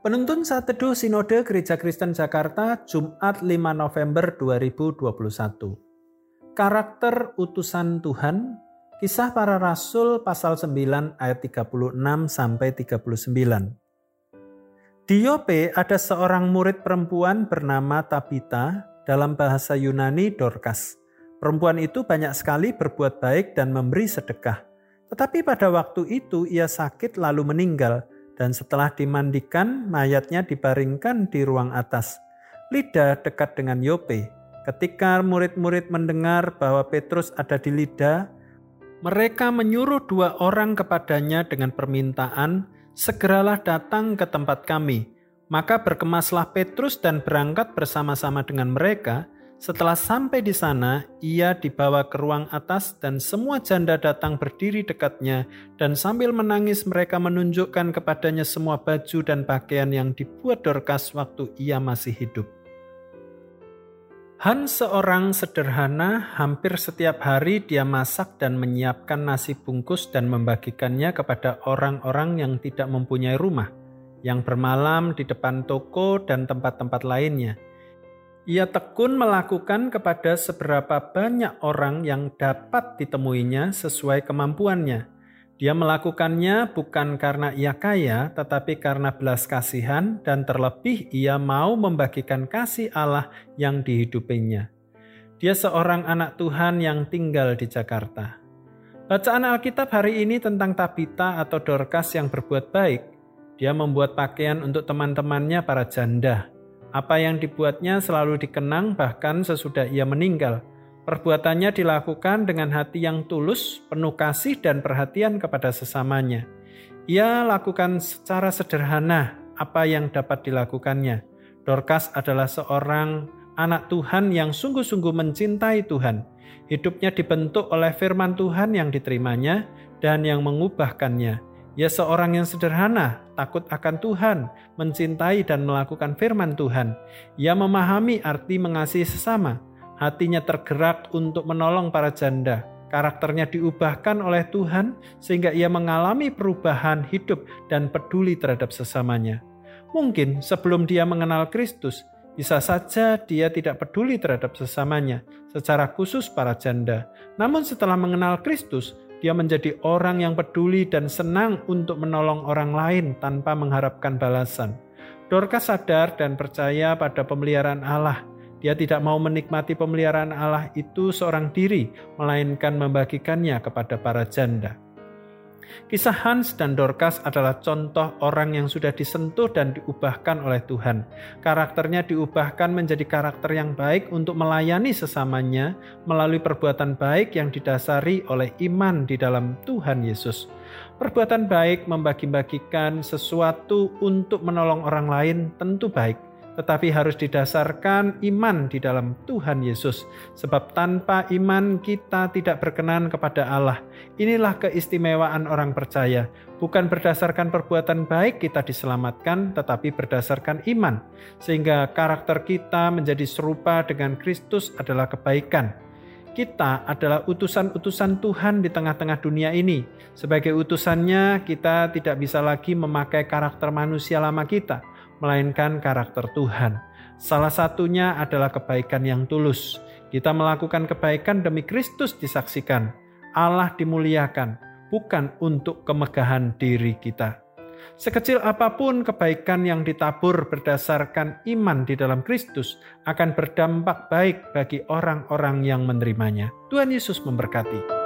Penuntun saat teduh Sinode Gereja Kristen Jakarta Jumat 5 November 2021. Karakter utusan Tuhan, Kisah Para Rasul pasal 9 ayat 36 sampai 39. Di Yope ada seorang murid perempuan bernama Tabita, dalam bahasa Yunani Dorcas. Perempuan itu banyak sekali berbuat baik dan memberi sedekah. Tetapi pada waktu itu ia sakit lalu meninggal dan setelah dimandikan mayatnya dibaringkan di ruang atas. Lida dekat dengan Yope. Ketika murid-murid mendengar bahwa Petrus ada di Lida, mereka menyuruh dua orang kepadanya dengan permintaan, "Segeralah datang ke tempat kami." Maka berkemaslah Petrus dan berangkat bersama-sama dengan mereka setelah sampai di sana, ia dibawa ke ruang atas dan semua janda datang berdiri dekatnya dan sambil menangis mereka menunjukkan kepadanya semua baju dan pakaian yang dibuat Dorcas waktu ia masih hidup. Hans seorang sederhana, hampir setiap hari dia masak dan menyiapkan nasi bungkus dan membagikannya kepada orang-orang yang tidak mempunyai rumah, yang bermalam di depan toko dan tempat-tempat lainnya. Ia tekun melakukan kepada seberapa banyak orang yang dapat ditemuinya sesuai kemampuannya. Dia melakukannya bukan karena ia kaya, tetapi karena belas kasihan, dan terlebih ia mau membagikan kasih Allah yang dihidupinya. Dia seorang anak Tuhan yang tinggal di Jakarta. Bacaan Alkitab hari ini tentang Tabita atau Dorcas yang berbuat baik. Dia membuat pakaian untuk teman-temannya para janda. Apa yang dibuatnya selalu dikenang bahkan sesudah ia meninggal. Perbuatannya dilakukan dengan hati yang tulus, penuh kasih dan perhatian kepada sesamanya. Ia lakukan secara sederhana apa yang dapat dilakukannya. Dorcas adalah seorang anak Tuhan yang sungguh-sungguh mencintai Tuhan. Hidupnya dibentuk oleh firman Tuhan yang diterimanya dan yang mengubahkannya. Ia seorang yang sederhana, takut akan Tuhan, mencintai dan melakukan firman Tuhan. Ia memahami arti mengasihi sesama. Hatinya tergerak untuk menolong para janda. Karakternya diubahkan oleh Tuhan sehingga ia mengalami perubahan hidup dan peduli terhadap sesamanya. Mungkin sebelum dia mengenal Kristus, bisa saja dia tidak peduli terhadap sesamanya, secara khusus para janda. Namun setelah mengenal Kristus, dia menjadi orang yang peduli dan senang untuk menolong orang lain tanpa mengharapkan balasan. Dorcas sadar dan percaya pada pemeliharaan Allah. Dia tidak mau menikmati pemeliharaan Allah itu seorang diri, melainkan membagikannya kepada para janda. Kisah Hans dan Dorcas adalah contoh orang yang sudah disentuh dan diubahkan oleh Tuhan. Karakternya diubahkan menjadi karakter yang baik untuk melayani sesamanya melalui perbuatan baik yang didasari oleh iman di dalam Tuhan Yesus. Perbuatan baik membagi-bagikan sesuatu untuk menolong orang lain tentu baik tetapi harus didasarkan iman di dalam Tuhan Yesus. Sebab tanpa iman kita tidak berkenan kepada Allah. Inilah keistimewaan orang percaya. Bukan berdasarkan perbuatan baik kita diselamatkan, tetapi berdasarkan iman. Sehingga karakter kita menjadi serupa dengan Kristus adalah kebaikan. Kita adalah utusan-utusan Tuhan di tengah-tengah dunia ini. Sebagai utusannya, kita tidak bisa lagi memakai karakter manusia lama kita, melainkan karakter Tuhan. Salah satunya adalah kebaikan yang tulus. Kita melakukan kebaikan demi Kristus disaksikan. Allah dimuliakan, bukan untuk kemegahan diri kita. Sekecil apa pun kebaikan yang ditabur berdasarkan iman di dalam Kristus akan berdampak baik bagi orang-orang yang menerimanya. Tuhan Yesus memberkati.